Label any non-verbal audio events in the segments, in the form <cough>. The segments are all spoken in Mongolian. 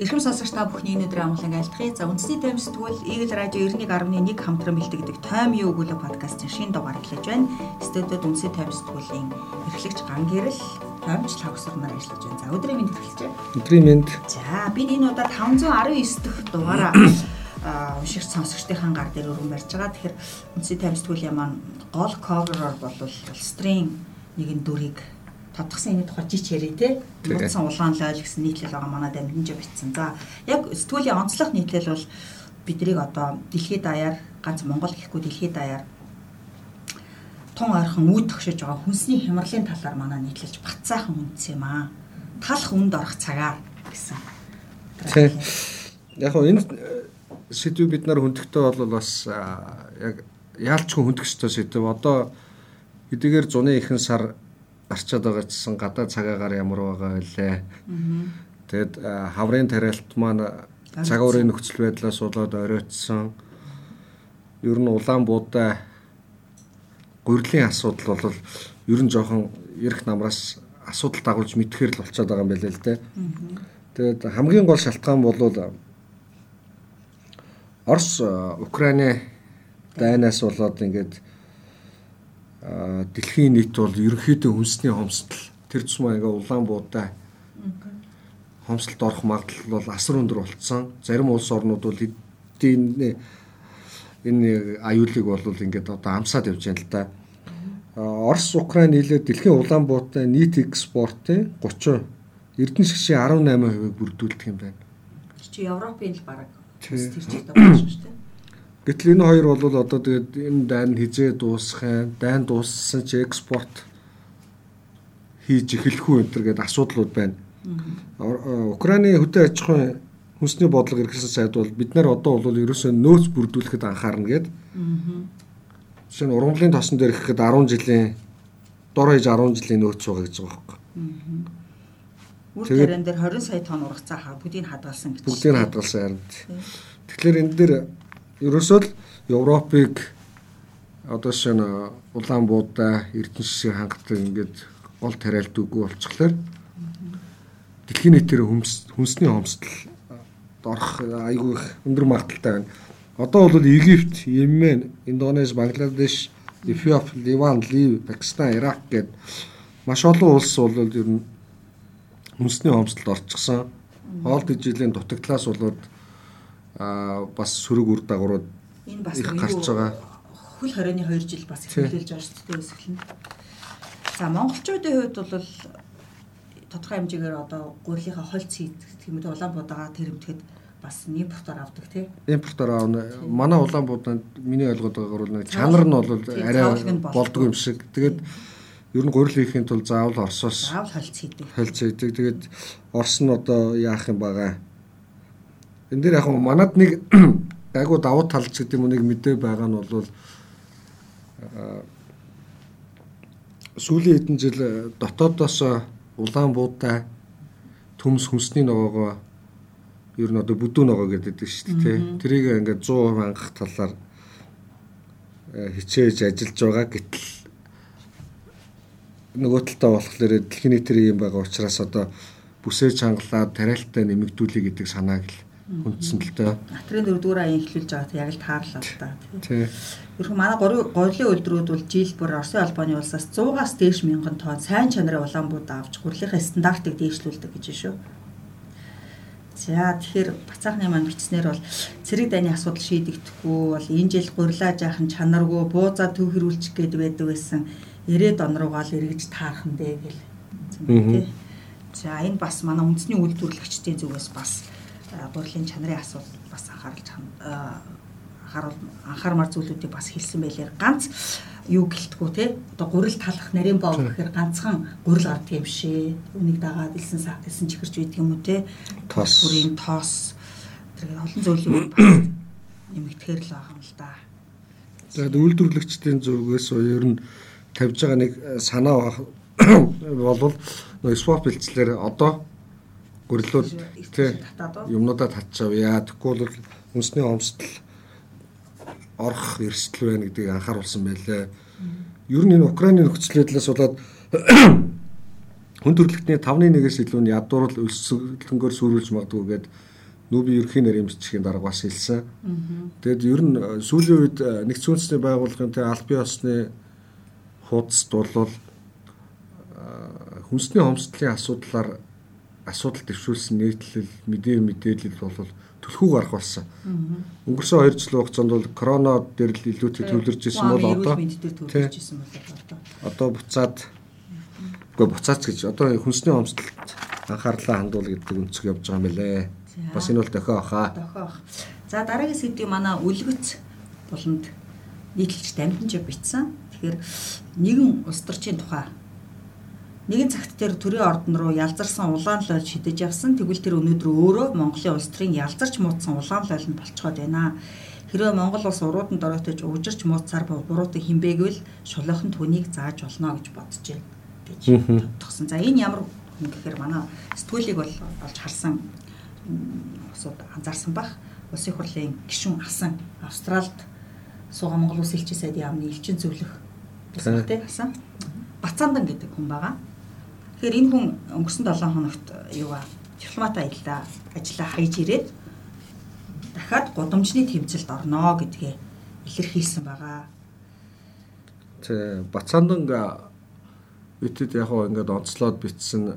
Эрхэм сонсогч та бүхний өнөөдөр амглан айлтгая. За үндэсний тайм сэтгүүл Eagle Radio 91.1 хамтран бэлтгэдэг Тайм юу өгүүлэг подкастын шинэ дугаар эхлэж байна. Студиуд үндэсний тайм сэтгүүлийн эрхлэгч Ган Гэрэл, таймч Лавсар нар ажиллаж байна. За өдрийн мэнд хэрэглэж байна. Өдрийн мэнд. За бид энэ удаад 519 дахь дугаараа уншигч сонсогчдын гар дээр өргөн барьж байгаа. Тэгэхээр үндэсний тайм сэтгүүлийн маань гол cover-оор бол улстрын нэгэн дүрийг тодгсон энэ тухай жич ярий те. Нууцсан улаан лойл гэсэн нийтлэл байгаа манай дамжинж бичсэн. За яг сэтгүүлийн онцлог нийтлэл бол биднийг одоо дэлхийд даяар ганц Монгол гэхгүй дэлхийд даяар тун ойрхон үд тогшиж байгаа хүнсний хямралын талаар манай нийтлэлж бат сайхан үндсэн юм аа. Талах үнд орох цагаар гэсэн. Тийм. Яг энэ сэдвийг бид нар хүндэхтэй бол бас яг яалчгүй хүндэх ёстой сэдв. Одоо эдгээр зуны ихэнх сар гарчаад байгаа гэсэн гадаа цагаагаар ямар байгаа вэ? Тэгэд хаврын тариалт маань цагаурын нөхцөл байдлаас болоод оройтсон. Ер нь улаан буудаа гурилын асуудал бол ер нь жоохон эрх намраас асуудал дагуулж мэдхээр л болчиход байгаа юм байна л дээ. Тэгээд хамгийн гол шалтгаан бол Орос Украины дайнаас болоод ингээд дэлхийн нийт бол ерөнхийдөө хүнсний хомсдол тэр тусмаа ингээ улаан буудаа хомсдолд орох магадлал бол асар өндөр болцсон. Зарим улс орнууд бол эдийн энэ аюулыг бол ингээд одоо амсаад явж байна л да. Орос Украин нийлээд дэлхийн улаан буудаа нийт экспортын 30 Эрдэнэ шгшийн 18%-ийг бүрдүүлдэг юм байна. Чи Европын л бараг тэр чигт байгаа шүү дээ. Гэтэл энэ хоёр бол одоо тэгээд энэ дайн хизээ дуусах юм. Дайн дууссан чи экспорт хийж эхлэх үү энэ гэдэг асуудлууд байна. Украины хөдөө аж ахуйн хүнсний бодлого эрхэлсэн сайд бол бид нар одоо бол ерөөсөө нөөц бүрдүүлэхэд анхаарна гээд. Жишээ нь ургамлын тосон дээр ихэхэд 10 жилийн дор хаяж 10 жилийн нөөц байгаа гэж байгаа байхгүй. Үр тариан дээр 20 сая тонн ургацаа хаа бүгдийг хадгалсан гэж. Бүгдийг хадгалсан харин. Тэгэхээр энэ дээр ерөөсөө л Европыг одоо шинэ улаан буудаа Эрдэнэ шишээ хангадаг ингээд гол тариалт үгүй болчихлоор дэлхийн нийтээр хүнсний хомсдол орох айгүй өндөр магадaltaй байна. Одоо бол Египт, Йемен, Индонез, Бангладеш, Эфиоп, Ливан, Лив, Пакистан, Ирак гээд маш олон улс бол ер нь хүнсний хомсдолд орчихсон. Хоол дэжилийн дутагдлаас болоод аа бас сөрөг үр дагаврууд энэ бас гарч байгаа. Хөл хорионы 2 жил бас эхлүүлж байгаа шүү дээ өсгөл нь. За монголчуудын хувьд бол тодорхой хэмжээгээр одоо гурилынхаа холц хийх юм уу Улаанбуудаа тэрэмтгэд бас импортоор авдаг тий. Импортоор аавна. Манай Улаанбуудад миний ойлгоод байгаагаар бол чанар нь бол арай болдгоо юм шиг. Тэгээд ер нь гурил хийхин тулд заавал Оросоос заавал холц хийдэг. Холц хийдэг. Тэгээд Орос нь одоо яах юм байгаа энэ дээр яг манад нэг <clears throat> айгуу давуу талч гэдэг юм нэг мэдээ байгаа нь бол сүүлийн хэдэн жил дотоодоос улаан буудаа төмс хүнсний ногоогоо ер нь одоо бүдүүн ногоо гэдэг шүү дээ тий. Тэрийг ингээд 100% хангах талаар хичээж ажиллаж байгаа гэтэл нөгөө талдаа болохоор дэлхийн нийтийн юм байгаа учраас одоо бүсээ чангалаад тариалтай нэмэгдүүлэх гэдэг санааг л хүндсэн л дээ. Натрын дөрөвдүгээр аян эхлүүлж байгаа яг л таарлаа л да. Тий. Ерхөн манай горлын үйлдвэрүүд бол жил бүр Оросын албаны улсаас 100-аас дээш мянган тонн сайн чанарын улаан бууд авч гурилынхаа стандартыг дээшлүүлдэг гэж шүү. За тэгэхээр бацаахны маань бичснээр бол цэрэг дайны асуудал шийдэгдэхгүй бол энэ жил гурилаа жаахан чанаргүй буузаа төв хэрүүлчих гээд байдаг байсан. 90 он руугаа л эргэж таарах нь дээ гэл. За энэ бас манай үндэсний үйлдвэрлэгчдийн зүгээс бас гурилын чанарын асуудал бас анхаарал анхааруул анхаармаар зүйлүүдийг бас хэлсэн байлаар ганц юу гэлтгүү те? Одоо гурил талах нарийн боо гэхээр ганцхан гурил гардаг юм шээ. Үнийг дагаад илсэн саа гэсэн чихэрч үйдэг юм уу те? Тос. Бүрийн тос. Тэр олон зүйлүүд <coughs> нэмэгдэхэр л байгаа юм л да. Тэгээд үйлдвэрлэгчдийн зүгээс ер нь тавьж байгаа нэг санаа <coughs> болвол нөө спорт бэлтгэлээр одоо гурилууд тий юмнуудаа татчаавья. Тэгэхгүй бол үнсний хомсдол орох эрсдэл байна гэдгийг анхааруулсан байлээ. Ер нь энэ Украины нөхцөл байдлаас болоод <coughs> хүн төрөлхтний 5.1-ээс илүү нь ядуурл өсөлөнгөөр сүрүүлж магадгүй гэдэг нүүби ерхийн нарийн бичгийн дарга бас хэлсэн. Тэгэд ер нь сүүлийн үед нэгдсэн үндэсний байгууллагын тэ аль бие осны хуудасд бол хүнсний хомсдлын асуудлаар асуудал төвшүүлсэн нийтлэл мэдээ мэдээлэл бол түлхүү гарах болсон. Өнгөрсөн 2 жилийн хугацаанд бол корона дээр л илүүтэй төвлөрж исэн бол одоо одоо буцаад үгүй буцаач гэж одоо хүнсний хомсдолд анхаарлаа хандуул гэдэг өнцөг явж байгаа юм лээ. Бас энэ бол дохио баха. Дохио бах. За дараагийн сэдвийг манай үлгэц болонд нийтлэлч дамжинж бичсэн. Тэгэхээр нэгэн улс төрчийн тухай нэгэн цагт тэр төрийн ордон руу ялзарсан улаан лойл шидэж явсан. Тэгвэл тэр өнөөдөр өөрөө Монголын улс төрийн ялзарч муудсан улаан лойл нь болцоход байна. Хэрвээ Монгол улс урууданд оройтож уужирч муудсаар буруудыг хинбээгвэл шулуухан түүнийг зааж болно гэж бодож байна гэж тодтогсон. За энэ ямар хүн гэхээр манай сэтгүүлийг бол олж харсан усууд анзаарсан бах. Улсын хурлын гишүүн асан Австралд сууга Монгол улс элчин сайдын яамны элчин зөвлөх тусах тий асан Бацаандан гэдэг хүн байгаа. Тэгэхээр энэ хүн өнгөрсөн 7 хоногт юу а дипломат аяллаа ажиллаа хайж ирээд дахиад гудамжны тэмцэлд орно гэдгээ илэрхийлсэн байгаа. Тэ Бацаандан битэд яг хоо ингээд онцлоод битсэн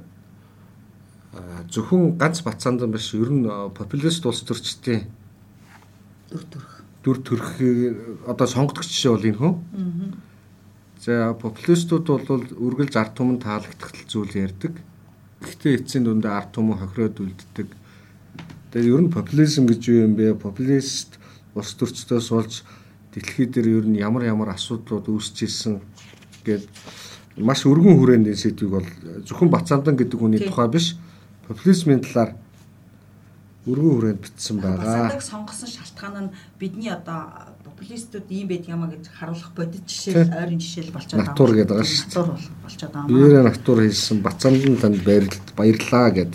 зөвхөн ганц Бацаандан биш ер нь популист улс төрчдийн дүр төрх дүр төрхийг одоо сонгогдох жишээ бол энэ хүн. Аа За популистууд бол үргэлж ард түмэн таалагдах зүйл ярьдаг. Гэхдээ эцсийн дүндээ ард түмэн хохироод үлддэг. Тэгээд ер нь популизм гэж юу юм бэ? Популист улс төрчдөөс болж дэлхий дээр ер нь ямар ямар асуудлууд үүсэж ирсэн гэд маш өргөн хүрээний сэдвийг бол зөвхөн Бацаамдан гэдэг хүний тухай биш популизмын талаар өргөн хүрээнд бичсэн байгаа. Бацаадаг сонгосон шалтгаан нь бидний одоо популистууд ийм байдаг юмаа гэж харуулах бодит жишээ ойрын жишээл болчиход байгаа. Натур гэдэг байгаа шүү дээ. болчиход байгаа. Биерэ натур хийсэн бацаандан танд баярлаа гэд.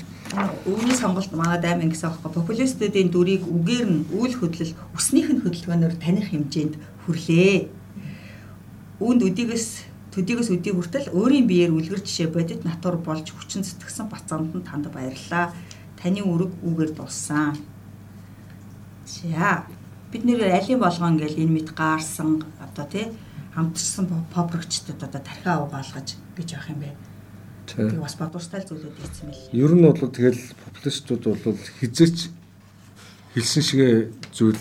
Өвний сонголт манай дайм ингэсэн аахгүй популистуудын дүрийг үгээр нь үйл хөдлөл өснийх нь хөдөлгөөнөөр таних хэмжээнд хүрлээ. Үүнд өдийгөөс төдийгөөс өдий хүртэл өөрийн биеэр үлгэр жишээ бодит натур болж хүчин зүтгэсэн бацаанд танд баярлаа. Таны үрэг үгээр дулсан. За бид нэр алийн болгоон гэл энэ мэд гаарсан одоо тий хамтарсан попрогчдод одоо тархиа угаалгаж гэж явах юм бэ. Тэг бас бодвостай зүйлүүд ийцсэн мэл. Ер нь бол тэгэл популистууд бол хизээч хэлсэн шигэ зүйл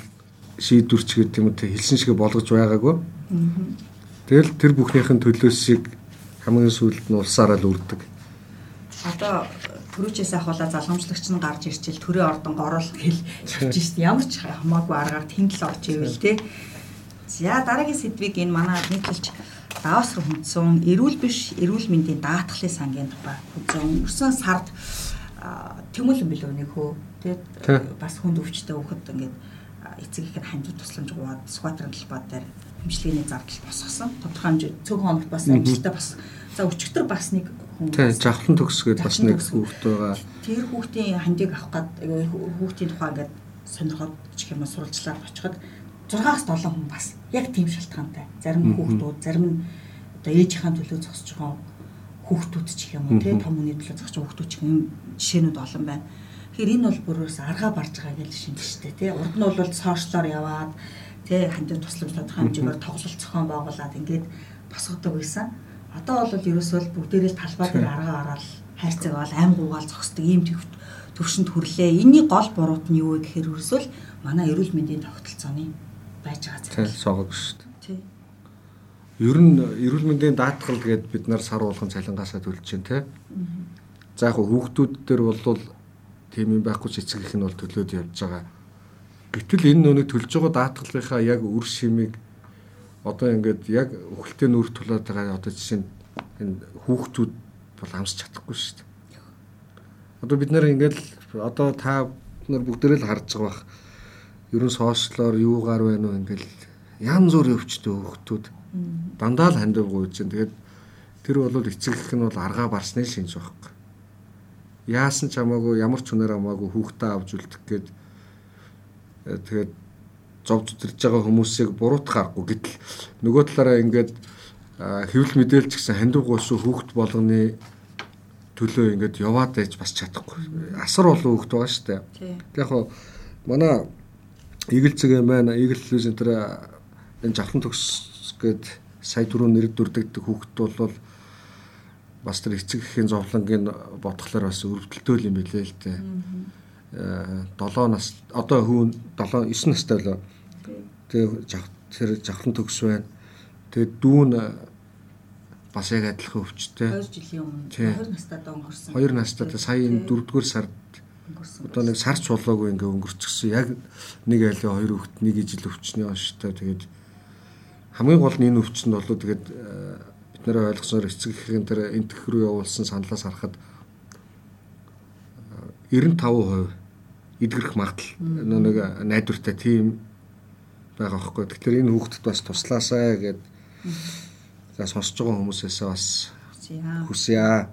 шийдвэрч гэдэг юм уу хэлсэн шигэ болгож байгаагүй. Тэгэл тэр бүхнийхэн төлөөсийг хамгийн сүүлд нь улсаараа л үрдэг. Одоо төрүүчээс ахуулаа залгамжлагч нь гарч ирчихэл төрийн ордонго орол гэл явж шít ямар ч хамаагүй аргаар тэндл орж ивэл те. За дараагийн сэдвийг энэ манай нийтлэлч Давос руу хүндсэн эрүүл биш эрүүл мэндийн даатгалын сангийн тухай хүндсэн. Өнгөрсөн сард тэмүүлэн билүү нэг хөө тий бас хүнд өвчтэй хөхөд ингээд эцэг их нь хандив тусламж гуйад скватрын талбай дээр хэмжлэгийн зардал босгосон. Тодорхой хэмжээ цөөхөн хоногт бас амжилттай бас. За өчигдөр бас нэг Тийм, жавхлан төгс гэдээ бас нэг хүүхэд байгаа. Тэр хүүхдийн хандийг авах гад хүүхдийн тухай ингээд сонирхоод чих юм сурвалжлаад очиход 6-аас 7 хүн бас яг тийм шалтгаантай. Зарим хүүхдүүд, зарим нь одоо ээжийнхээ төлөө зогсож байгаа хүүхдүүд ч юм уу, тийм том хүний төлөө зогсож байгаа хүүхдүүд ч юм жишээнүүд олон байна. Тэгэхээр энэ бол бүрээс аргаа барж байгаа гэж шинж штэ тий. Урд нь бол сошиалоор яваад тий хандив тусламж тодорхой хэмжээгээр тоглолт зохион байгуулад ингээд босгодог байсан. Одоо бол ерөөсөө бүгдээрээ талбай дээр аргаа ороод хайрцаг бол аим гуугаал зогсдог ийм төвшөнд хүрлээ. Энийний гол буруут нь юу вэ гэхээр ерөөсөө манай эрүүл мэндийн тогтолцооны байж байгаа зүйл. Согог шүү дээ. Тий. Ер нь эрүүл мэндийн даатгал гээд бид нар сар болгон цалингаасаа төлж чинь тий. За яг хүүхдүүд дээр бол тийм юм байхгүй ч эцэг их нь бол төлөөд явж байгаа. Гэтэл энэ нүг төлж байгаа даатгалынхаа яг үр шимийг одоо ингээд яг хөлтөө нүр тулаад байгаа одоо жишээ нь энэ хүүхдүүд бол амсч чадахгүй шүү дээ. Одоо бид нэр ингээд одоо та нар бүгдээрээ л харж байгаа бах. Ерөн сошиалоор юугаар байна уу ингээд янз бүр өвчтөө хүүхдүүд дандаа л хандив гуйж чинь тэгээд тэр бол эцэг их нь бол аргаа барсны шинж байхгүй. Яасан ч хамаагүй ямар ч үнээр хамаагүй хүүхдээ авч үлдэх гээд тэгээд зовж зүтэрж байгаа хүмүүсийг буруутах аргагүй гэтэл нөгөө талаараа ингээд хэвлэл мэдээлж гисэн хандив гуйсан хүүхд болгоны төлөө ингээд яваад байж бас чадахгүй. Асар олон хүүхэд байгаа шүү дээ. Яг хоо манай Игэл цэгээ маань Игэл телевизэн дээр энэ жавхан төгс гээд сая түрүү нэр дүрдэгдэх хүүхэд бол бас тэр эцэг эхийн зовлонгийн бодглохоор бас өрөвдөлтөө юм билээ л дээ. 7 нас одоо хүүн 7 9 настай болоо. Тэгээ тэр жавхан төгс байна. Тэгээ дүүн бас яг адилхан өвчтэй. 2 жилийн өмнө 2 настайд өнгөрсөн. 2 настайд сая энэ 4-р сард одоо нэг сарч болоогүй ингээ өнгөрчихсөн. Яг нэг айлын хоёр хүүхэд нэг ижил өвчний онштой. Тэгээд хамгийн гол нь энэ өвчнд болоо тэгээд э, бид нэрээ ойлгосоор эцэг эхийн тэр энтэх рүү явуулсан саналаас харахад 95% эдгэрэх магадлал нэг найдвартай тийм байгаа хөөхгүй. Тэгэхээр энэ хүүхдэд бас туслаасаа гэд за сонсож байгаа хүмүүсээс бас хүсье.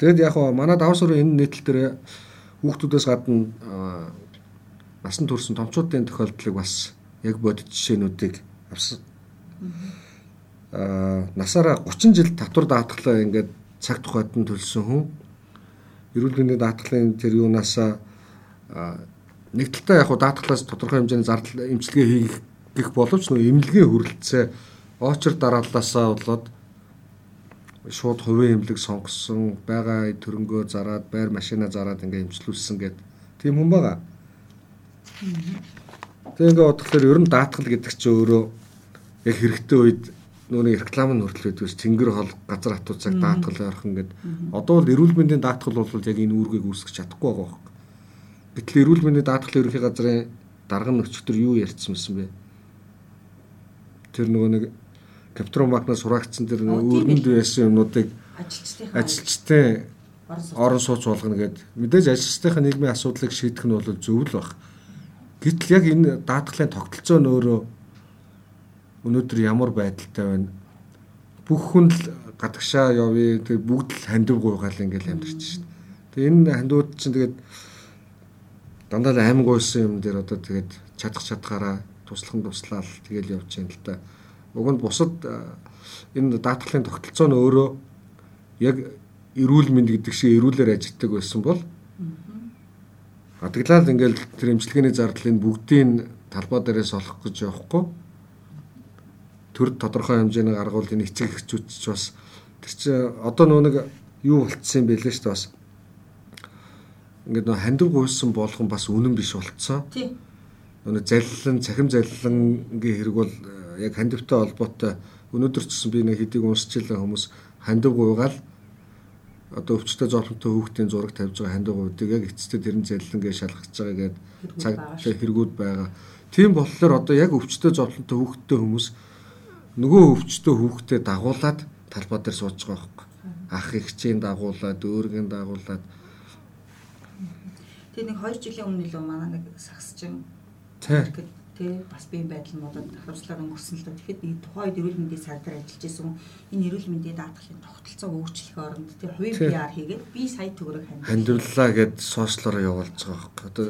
Тэгэд яг манай давс руу энэ нийтлэл дээр хүүхдүүдээс гадна насан турсан томчуудын тохиолдлыг бас яг бодит жишээнүүдийг авсан. Аа насаараа 30 жил татвар даатгалаа ингээд цаг тухайд нь төлсөн хүн эрүүл мэндийн даатгалын тэр юунаас нэг талдаа яг даатгалаас тодорхой хэмжээний зардал эмчилгээ хийх гэх боловч нөө эмнэлгийн хүрэлцээ очер дарааллаасаа болоод шууд хувийн эмнэлэг сонгосон байгаа төрөнгөө зараад байр машина зараад ингээ имжлүүлсэн гэд тийм хүн байгаа. Тэгээ ингээ бодглохоор ер нь даатгал гэдэг чинь өөрөө яг хэрэгтэй үед нүуний реклам нь хүртэл байдгүйс тэнгэр хол газар хатууцаг даатгал ойрхон гэд одоо бол эрүүл мэндийн даатгал бол яг энэ үүргийг үүсгэж чадахгүй байгаа юм. Гэтэл эрүүл мэндийн даатгалын ерөнхий газрын дарга нөхцөлтөр юу ярьсан юм бэ? Тэр нөгөө нэг Капитрон банкнаас сураагдсан тэр өөрөнд байсан юмнуудыг ажилчтай орон сууц болгоно гэд. Мэдээж ажилчдынхаа нийгмийн асуудлыг шийдэх нь бол зөв л баг. Гэтэл яг энэ даатгалын тогтолцоо нь өөрөө өнөөдөр ямар байдалтай байна? Бүх хүн л гадагшаа явъя. Тэг бүгд л хандив гуйгаал ингээл амьдарч шин. Тэг энэ хандууд чинь тэгээд дандаа л аймаг уйсан юм дээр одоо тэгээд чадах чадхаараа туслахын туслаал тэгэл явж байна л да. Уг нь бусад энэ даатгалын тогтолцоо нь өөрөө яг эрүүл мэнд гэдэг шиг эрүүлэр ажилладаг байсан бол Адаглал ингээл тэр эмчилгээний зардлын бүгдийн талбай дээрээс олох гэж явахгүй. Төр тодорхой хэмжээний гаргуул энэ эцэг эхчүүд ч бас тэр чи одоо нөө нэг юу болцсон юм бэ лээ шүү дээ бас. Ингээд нөө хандив гуйсан болгон бас үнэн биш болцсон. Тий. Нөө заллан, цахим заллангийн хэрэг бол яг хандивтай холбоотой өнөөдөр ч гэсэн би нэг хэдийг уншчихлаа хүмүүс хандив гуйгаал одоо өвчтөе зовлонтой хүүхдийн зураг тавьж байгаа хандив гуйдыг яг эцэстээ тэрэн заллингээ шалгаж байгаа гээд цаг хэрэгүүд байгаа. Тийм болохоор одоо яг өвчтөе зовлонтой хүүхдтэй хүмүүс нөгөө өвчтөе хүүхдэд дагуулад талбай дээр сууж байгаа байхгүй. Ах эгчийн дагуулад, өөргийн дагуулад. Тэгээ нэг 2 жилийн өмнө л манай нэг сагсчин тий бас биеийн байдал болоод давхарчлаар өнгөрсөн л доо. Тэгэхэд нэг тухайд эрүүл мэндийн сайд дээр ажиллаж байсан энэ эрүүл мэндийн даатгалын тогтолцоог өөрчлөх оронд тий хувийн PR хийгээд би сая төгрөг хандив. Хандивлаа гэд сошиалороо явуулж байгаа байхгүй. Одоо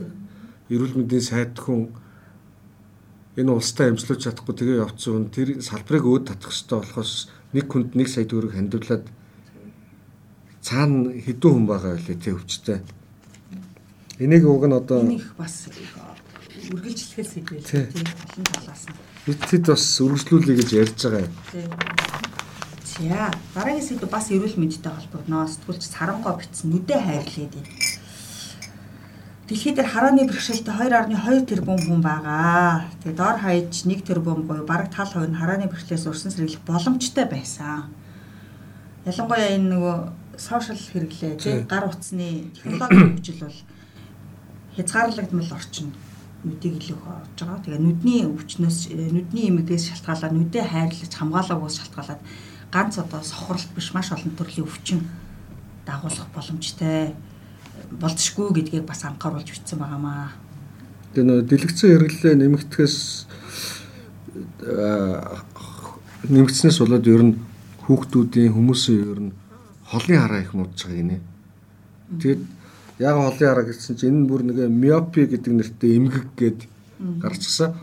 эрүүл мэндийн сайд хүн энэ улстай амжилуулж чадахгүй тэгээ явцсан хүн тэр салбарыг өөд татах хэрэгтэй болохоос нэг хүнд нэг сая төгрөг хандивлаад цаана хэдэн хүн байгаа вэ тий өвчтэй. Энийг уг нь одоо энийг бас үргэлжлэхээс сэдвэл тийм олон талаас нь. Бид хэд бас үргэлжлүүлэе гэж ярьж байгаа юм. За дараагийн сэдв бас эрүүл мэндтэй холбогдно. Сэтгүүлч Сарангоо бичсэн нүдэ хайрлаад байна. Дэлхийд дээр харааны бэрхшээлтэй 2.2 тэрбум хүн байгаа. Тэгээ дор хаяж 1 тэрбум буюу бараг тал хувь нь харааны бэрхшээлээс урсан сэргийлэх боломжтой байсан. Ялангуяа энэ нөгөө сошиал хэрэглээ, тийм гар утасны технологийн <coughs> хөгжил бол хязгаарлагдмал орчинд нүдийг илүү орж байгаа. Тэгээ нүдний өвчнөөс э, нүдний эмэгээс шалтгаалаад нүдэ хайрлаж хамгаалаагүйс шалтгаалаад ганц одоо сохорлт биш маш олон төрлийн өвчин дагуулах боломжтой болцшгүй гэдгийг бас анхааруулж бичсэн байгаамаа. Тэгээ нөө дэлгэцэн хэрэглээ нэмэгдэхээс нэмэгдснээс болоод ер нь хүүхдүүдийн хүмүүсийн ер нь холын хараа их муудж байгаа гинэ. Тэгээд Яг олон хараа гэсэн чинь энэ бүр нэг миопи гэдэг нэртэй эмгэг гээд гарчсан.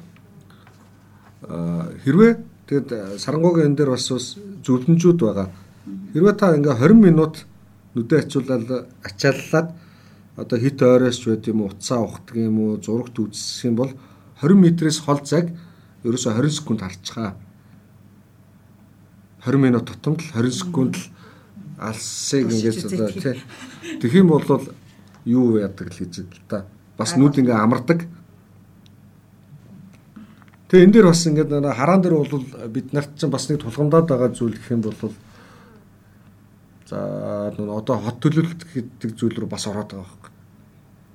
Аа хэрвээ тэгэд сарангуугийн энэ дээр бас бас зөвлөмжүүд байгаа. Хэрвээ та ингээ 20 минут нүдэ ачуулаад ачааллаад одоо хит ойроос ч байд юм уу утсаа ухдаг юм уу зурагт үзэх юм бол 20 м-ээс хол цаг ерөөсө 20 секунд харцгаа. 20 минут тутамд л 20 секунд л алсыг ингэж одоо тий. Тэгэх юм бол юу яадаг л гэж л да. Бас нүд ингээ амардаг. Тэгээ энэ дээр бас ингээд хараан дээр бол бид нарт чинь бас нэг тулгамдаад байгаа зүйл гэх юм бол За одоо хот төлөвлөлт гэдэг зүйл рүү бас ороод байгаа.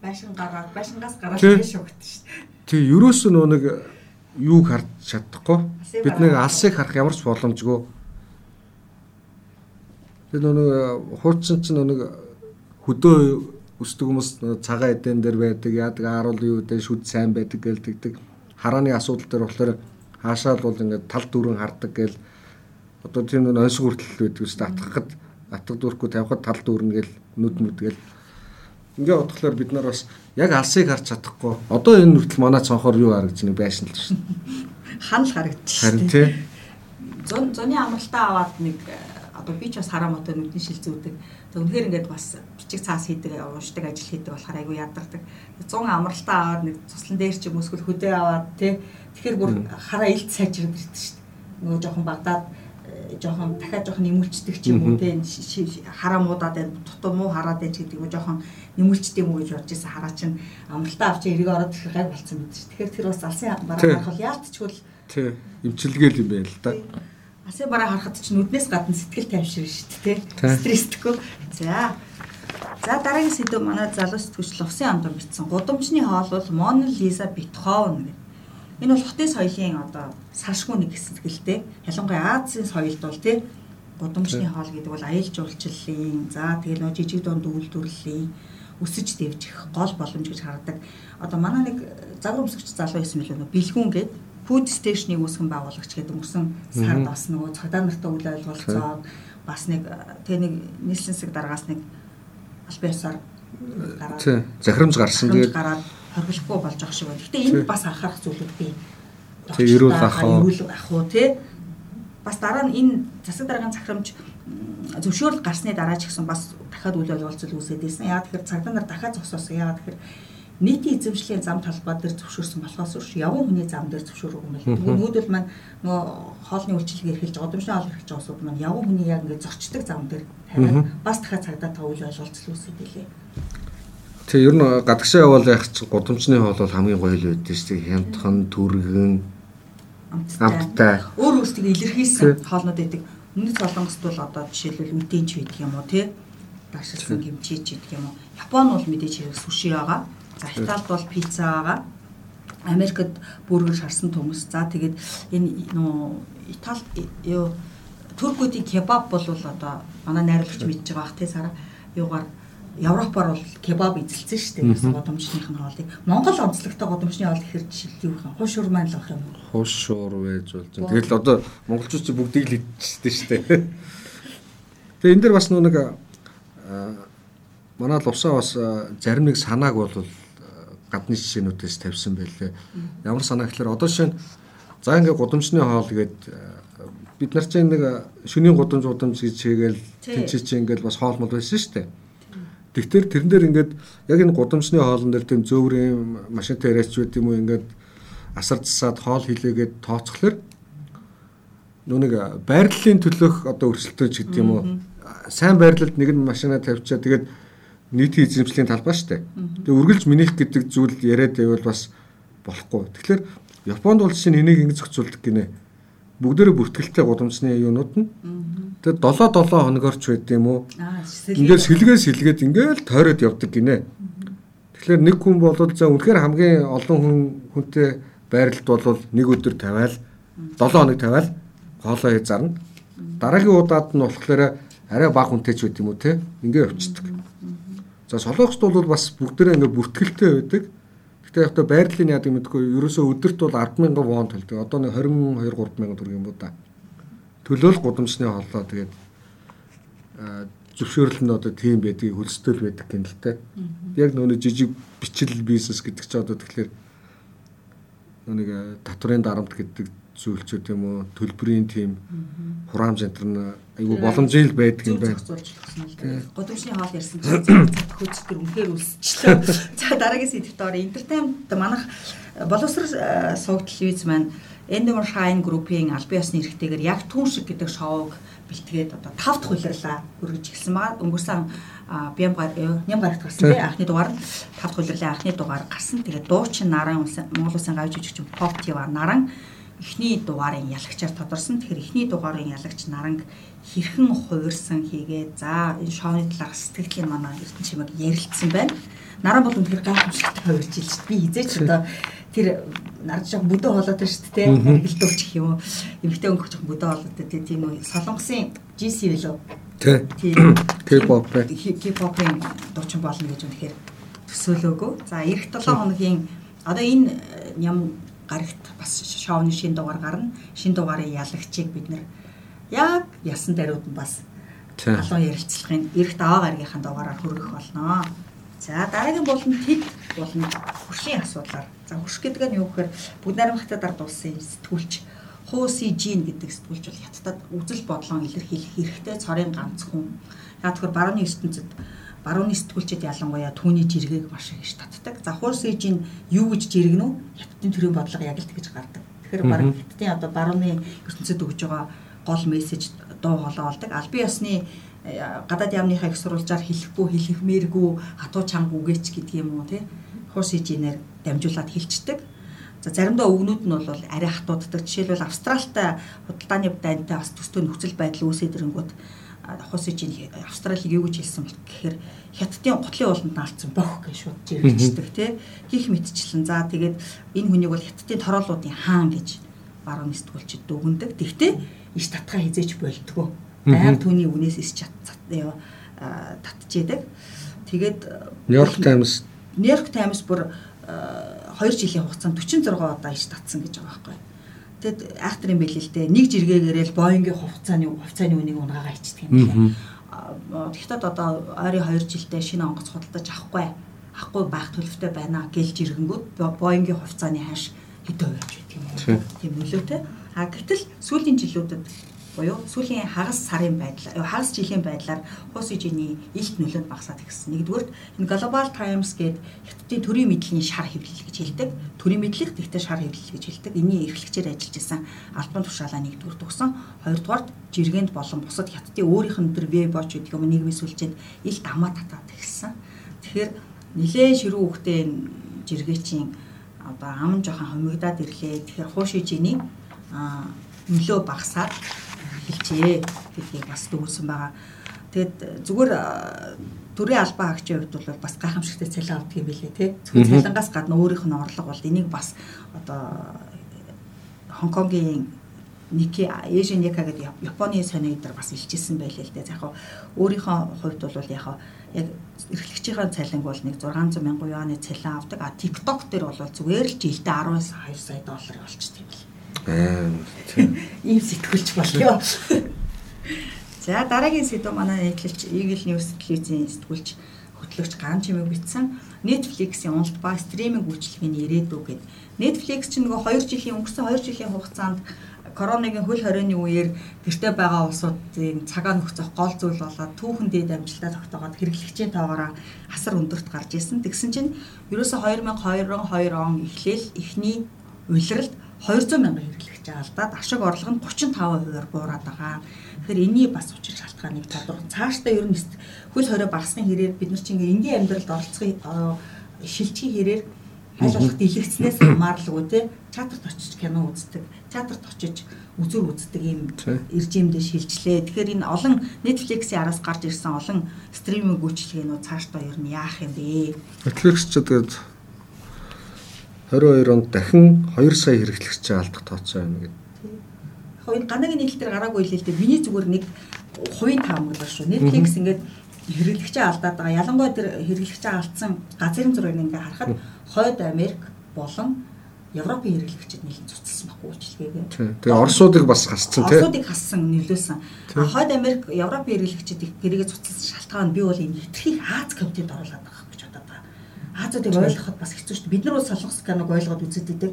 Байшин гараад байшингаас гараад тийш өгдөө шүү дээ. Тий, ерөөсөө нөө нэг юуг харж чадахгүй. Бид нэг алсыг харах ямар ч боломжгүй. Нөө нэг хуучин чинь нэг хөдөө өсдөг хүмүүс цагаан эдэн дээр байдаг, яадаг ааруул юу гэдэг шүд сайн байдаг гэлдэгдэг. Харааны асуудал дээр болохоор хаашаа л бол ингээд тал дүүрэн хардаг гэл одоо тийм нэг онсог хүртэл байдаг ус татхад атга дүүрхгүй тавихад тал дүүрнэ гэл нүд мүдгээл ингээ бодглохоор бид нар бас яг алсыг харж чадахгүй. Одоо энэ хүртэл манай цонхоор юу харагдаж нэг байшин л шин ханал харагдаж харин тий. Зон зоны амралтаа аваад нэг одоо би ч бас хараа мотор нүдний шил зүүдэг тэг үнэхээр ингээд бас бичиг цаас хийдэг уушдаг ажил хийдэг болохоор айгүй ядардаг. 100 амралтаа аваад нэг цуслан дээр ч юм өсгөл хөдөө аваад тий. Тэгэхээр бүр хараа илт сайжраад ирдэг шүү дээ. Нөгөө жоохон багдаад жоохон дахиад жоохон нэмүүлцдэг ч юм уу те хараа муудаад байна дутуу муу хараад байна гэдэг юм жоохон нэмүүлцдэг юм уу гэж бодож ирсэн хараа чинь амралтаа авч эргээ ороод ирэх гайг болсон мэт ш. Тэгэхээр тэр бас алсын бараа харах бол яалтчгүй л тий эмчилгээл юм байна л да. Алсын бараа харахад чинь нүднээс гадна сэтгэл тайвширна шүү дээ те. Стресстгүй. За За дараагийн сэдв манай залуу сэтгүүлч Лувсын амдан бичсэн. Гудамжны хоол бол Мона Лиза Бетховен гэдэг Энэ бол хотын соёлын одоо салшгүй нэг хэсэг л дээ. Ялангуяа Азийн соёлд бол тий гудамжны хоол гэдэг бол аялал жуулчлалын за тэгэл нөө жижиг дунд үйлдвэрлэлийн өсөж дэвжих гол боломж гэж хардаг. Одоо манай нэг загвар өмсгч залуу байсан мөлөө нөө бэлгүүн гээд food station-ыг үүсгэн байгуулагч гэдэг өнгөрсөн сард бас нөгөө цагдаа нартай үйл ойлголцоод бас нэг тэг нэг нийслэн хэсэг дараагаас нэг аль биесаар гараад захирамж гарсан тэгээд гараад хоригложгүй болж байгаа шиг байна. Гэтэ энэ бас анхаарах зүйлүүд бий. Тэг эрүүл ах уу. Эрүүл ах уу тий. Бас дараа нь энэ засаг дараагийн захирамж зөвшөөрөл гарсны дараа ч гэсэн бас дахиад үйл явдал үүсээд байсан. Яагаад тэгэхээр цагдаа нар дахиад зогсоосон. Яагаад тэгэхээр нийтийн эзэмшлийн зам талбай дээр зөвшөөрсөн болохоос биш явган хүний зам дээр зөвшөөрөг юм байна. Тэгвэл нүүдэл маань нөгөө хоолны үйлчлэгийг эрхэлж годомшны хоол эрхэлж байгаа сууд маань явган хүний яг ингээд зочдөг зам дээр тавиад бас дахиад цагдаа та үйл явдал үүсээд илээ. Тэгээ ер нь гадагшаа явал яг ч гудамжны хоол бол хамгийн гоё л байдсан шүү дээ. Хямдхан, түргэн, амттай. Өөр өөрсдөө илэрхийлсэн хоолнууд байдаг. Өмнөд солонгост бол одоо жишээлбэл үтэн ч байдаг юм уу тий? Дашилсан кимчи ч байдаг юм уу? Япон бол мэдээж хэрэг суши байгаа. За Италид бол пицца байгаа. Америкт бүргэр шарсан төмөс. За тэгээд энэ нөө Италид юу Туркуудын кебаб бол одоо манай найруулагч мэдж байгаа бах тий сара юугаар Европоор бол кебаб эзэлсэн шүү дээ. Гэсэн годомчных нь хоолыг. Монгол онцлогтой годомчны хоол гэхэр жишээл юу вэ? Хушуур маань л ах юм. Хушуур байж болж байна. Тэгэл одоо монголчууд ч бүгдийг л идчихсэн шүү дээ. Тэгээ энэ дэр бас нэг манай лувсаа бас зарим нэг санааг бол гадны жишээнүүдээс тавьсан байлээ. Ямар санаа гэхээр одоо шин за ингээ годомчны хоол гээд бид нар чинь нэг шөнийн годомж годомж гэж хийгээл тэнцээ чи ингээл бас хоол мол байсан шүү дээ Тэгэхээр тэрэн дээр ингээд яг энэ гудамжны хоолн дээр тийм зөөврийн машинтай яриач байт юм уу ингээд асар засаад хоол хилээгээд тооцохлоор нүг байрлалын төлөх одоо өрсөлдөж гэдэг юм уу сайн байрлалд нэг нь машина тавьчаа тэгээд нийтийн эзэмшлийн талбай штэ. Тэгээ үргэлж минийх гэдэг зүйл яриад байвал бас болохгүй. Тэгэхээр Японд бол чинь энийг ингэ зохицуулдаг гинэ. Бүгдээрээ бүртгэлтэй гудамжны юунууд нь Тэгээд 7 7 хоногор ч байд юм уу? Ингээд сэлгээс сэлгээд ингээд тойроод явдаг гинэ. Тэгэхээр нэг хүн бол за үнэхээр хамгийн олон хүн хүнтэй байрлалд бол нэг өдөр тавиал 7 хоног тавиал хоолоо хийж зарна. Дараагийн удаад нь болохоор арай бага хүнтэй ч байд юм уу те? Ингээд явцдаг. За солонгост бол бас бүгдээрээ ингээд бүртгэлтэй байдаг. Гэтэ яг та байрлалын яадаг мэдгүй ерөөсөө өдөрт бол 100000 вон төлдөг. Одоо нэг 22 3000 төгрөг юм боо да төлөөл гудамжны холлоо тэгээд зөвшөөрөл нь одоо тийм байдгийг хөлсдөл байдаг л та. Яг нөө жижиг бичил бизнес гэдэг чинь одоо тэгэхээр нэг татврын дарамт гэдэг зүйлчүүд юм уу төлбөрийн тим хураамж энэ нь айгүй боломжтой байдаг юм байна. Годамжны хоол ярьсан чинь хөц төр үнхээр үлсчлээ. <laughs> За дараагийн сэдвт орё. Entertainment манах боловсрол сууг телевиз маань Endemol Shine Group-ийн албан ёсны эрхтэйгээр яг түн шиг гэдэг шоуг бэлтгээд одоо тав дахь улирлаа хүргэж эхэлсэн байгаа. Өнгөрсөн бям ням гарагт гарсан тийм анхны дугаар тав дахь улирлын анхны дугаар гарсан. Тэгээд дуучин наран Монгол Улсын гавж жижигч Pop TV наран эхний дугаарын ялагчаар тодорсон. Тэгэхээр эхний дугаарын ялагч наранг хэрхэн хуурсан хийгээ. За энэ шоуны талаар сэтгэлийн манай эрдэнэ чимэг ярилцсан байна. Наран бол үнэхээр гайхамшигтай хуурж илж би хизээч одоо тэр нард жоох бүдөө болоод байна шүү дээ. Харгэлдөөч гэх юм уу. Эмэгтэй өнгөх жоох бүдөө болоод дээ. Тийм үү. Солонгосын GC билүү. Тийм. <coughs> K-pop. K-pop-ын дуучин болно гэж үнэхээр төсөөлөөгөө. За эх 7 хоногийн одоо энэ ням гарагт бас шоуны шин дугаар гарна. Шин дугаарын ялагчийг бид нэр яг ясан даруйд нь бас халуун ярилцлагын эх даваа гаргийнхаа дугаараар хөргөх болно. За дараагийн болон тэд болон хөршийн асуудлаар. За хөрш гэдэг нь юу гэхээр бүгд найрамдахтад ард улсын сэтгүүлч Хууси Жин гэдэг сэтгүүлч бол хятадд үзэл бодлон илэрхийлэх хэрэгтэй цорын ганц хүн. Яг тэгэхээр барууны ертөнцид барууны сэтгүүлчид ялангуяа түүний жиргэг маш их татдаг. За Хууси Жин юу гэж жиргэнэ үү? Хятадын төрийн бодлого яг л тэгж гардаг. Тэгэхээр бараг хятадын одоо барууны ертөнцид өгж байгаа гол мессеж дуу хоолой болдог. Албан ёсны гадаад яамныхаа их сурвалжаар хэлэхгүй хэлэхмээргүй хатуу чанга үгээч гэдэг юм уу тий хуус хижинээр дамжуулаад хэлцдэг. За заримдаа өгнүүд нь бол арай хатууддаг. Жишээлбэл Австралтай худалдааны дайнтай бас төстэй нөхцөл байдал үүсээд ирэнгүүт хуус хижин Австралиг юу гэж хэлсэн бэл гэхээр хятадын гутлын ууланд наалцсан бох гэж шууд жиргэждэг тий. Гих мэдчлэн за тэгээд энэ хүнийг бол хятадын тороолуудын хаан гэж баруун нисдгүүлчид дүгндэг. Тэгтээ иш татгаа хизээч болдгоо байнга түүний үнээс ис чат татчихэдэг. Тэгээд Нью-Йорк Таймс Нью-Йорк Таймс бүр 2 жилийн хугацаанд 46 удаа иш татсан гэж байгаа байхгүй. Тэгэд айхтар юм билээ л дээ. Нэг жиргээгээрэл Боингийн хувцааны хувцааны үнийг унгаагаа ичдэг юм байна. Тэгэхдээ одоо ойрын 2 жилдээ шинэ онгоц худалдаж авахгүй авахгүй байх төлөвтэй байна гэж жиргэнгүүд Боингийн хувцааны хаш хэдэн хувь байж байдаг юм. Тийм нөлөөтэй. А гэтэл сүүлийн жилүүдэд буюу сүүлийн хагас сарын байдлаар хагас жилийн байдлаар хуус ижиний илт нөлөөнд багасаад ирсэн. Нэгдүгээр энэ Global Times гээд хятадын төрийн мэдлэгийн шар хэвлэл гэж хэлдэг. Төрийн мэдлэг тэгтээ шар хэвлэл гэж хэлдэг. Энийн эрхлэгчээр ажиллаж исэн албан тушаалаа нэгдүгээр төгсөн. Хоёрдугаар жиргэнд болон бусад хятадын өөрийнх нь төр веб-оч гэдэг юм нийгмийн сүлжээнд илт амаа татаад ирсэн. Тэгэхээр нилээн ширүү хөхтэй жиргээчийн одоо ам жоохон хомигдаад ирлээ. Тэгэхээр хууши жиний а нөлөө багасаад эхэлжээ гэдгийг бас дүүрсэн байгаа. Тэгэд зүгээр төрийн албан хаагчийн хувьд бол бас гайхамшигтай цалин авдаг юм билээ тий. Зөвхөн цалингаас гадна өөрийнх нь орлого бол энийг бас одоо Хонконгийн Ники Эжин Ника гэдэг Японы сони дээр бас илчилсэн байлээ л дээ. Яг өөрийнхөө хувьд бол яг яг эрхлэгчийн цалинг бол нэг 600 мянган юаны цалин авдаг. А TikTok дээр бол зүгээр л жилдээ 12 сая доллар болчтой юм бэл. <laughs> Ийм сэтгүүлч болё. <laughs> За дараагийн сэдв манай нийтлэлч Eagle News телевизийн сэтгүүлч хөтлөгч Ган чимэг бичсэн Netflix-ийн уналт ба стриминг үйлчилгээний ирээдүй гэд. Netflix чинь нөгөө 2 жилийн өнгөрсөн 2 жилийн хугацаанд коронавигийн хөл хорионы үеэр гэртээ байгаа улсуудын цагаа нөхцөх гол зүйл болоод түүхэн дээд амжилтаа тогтоогоод хэрэглэгчийн тоогоороо асар өндөрт гарч исэн. Тэгсэн чинь ерөөсө 2022 он эхлээл эхний улиралд 200 мянган хэрэглэгч алдаад ашиг орлого нь 35%-аар буураад байгаа. Тэгэхээр энийг бас учир шалтгааныг тодорхой. Цаашдаа ер нь хөл хорой багасгын хэрээр бид нар чинь энгийн амьдралд оролцохын шилжих хэрээр аль болох дэлгэцнээс хамааралгүй те чатарт очиж кино үздэг, чатарт очиж үзүр үздэг ийм режимдээ шилжлээ. Тэгэхээр энэ олон Netflix-ийн араас гарч ирсэн олон стриминг үйлчилгээнүүд цаашдаа ер нь яах юм бэ? Netflix ч тэгээд 22 онд дахин 2 сая хэрэглэгч алдах тооцоо байна гэдэг. Яг энэ ганагийн нийтлэлээр гараагүй хэлээ л дээ. Миний зүгээр нэг хувийн таамаглал шүү. Netflix ингээд хэрэглэгчээ алдаад байгаа. Ялангуяа тэр хэрэглэгчээ алдсан газрын зургийг ингээ харахад хойд Америк болон Европын хэрэглэгчид нэлээд цуцлсан байхгүй үйлчлэгээгээ. Тэгээ Оросуудыг бас хассан тийм. Оросуудыг хассан нөлөөсөн. Хойд Америк Европын хэрэглэгчид гэрээгээ цуцлсан шалтгаан нь би бол энэ хэтэрхийг Аз комитет оруулаад байгаа Азуудыг ойлгоход бас хэцүү шүү дээ. Бид нар бол солонгос киног ойлгоод үзээд идэг.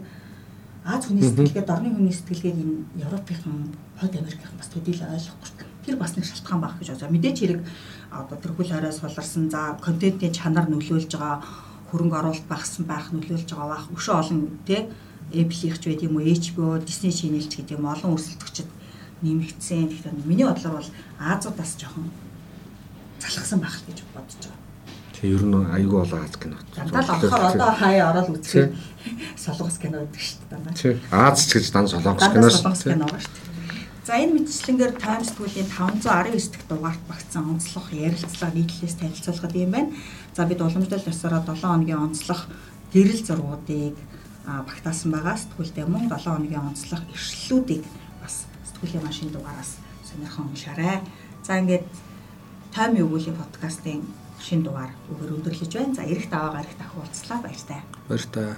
Аз хүний сэтгэлгээд орны хүний сэтгэлгээд энэ Европынхан хойд Америкийнхан бас төдийлөө ойлгохгүй. Тэр бас нэг шалтгаан байх гэж бодож. Мэдээч хэрэг одоо тэр хөл хорой суларсан за контентын чанар нөлөөлж байгаа хөрөнгө оруулалт багсан байх нөлөөлж байгаа бах өшөө олон тий Apple-ийнч байд юм уу HBO, Disney Channel ч гэдэг юм олон өрсөлдөгчд нэмэгдсэн. Тэгэхээр миний бодлоор бол Азуудаас жоохон залхсан байх л гэж бодож байгаа. Тэг ер нь айгүй болоо Аз кино. Дандаа л болохоор одоо хаяа ороод үзэх солонгос кино гэдэг шүү дээ дандаа. Тий. Аз ч гэж дан солонгос кино шүү. Солонгос кино шүү. За энэ мэтчлэнгээр Times Square-ийн 519 дахь дугаарт багтсан онцлог ярилцлага нийтлэлээс танилцуулахад юм байна. За бид уламжлал ёсороо 7 хоногийн онцлог гэрэл зургуудыг багтаасан байгаа. Сэтгүүлдээ мөн 7 хоногийн онцлог иршлүүдийг бас сэтгүүлийн машин дугаараас сонирхон уншаарай. За ингээд тайм өгөөлийн подкастын шин дугаар өгөр өндөрлөж байна. За эрэх даваагаар их дахин уулзлаа баяртай. Баяртай.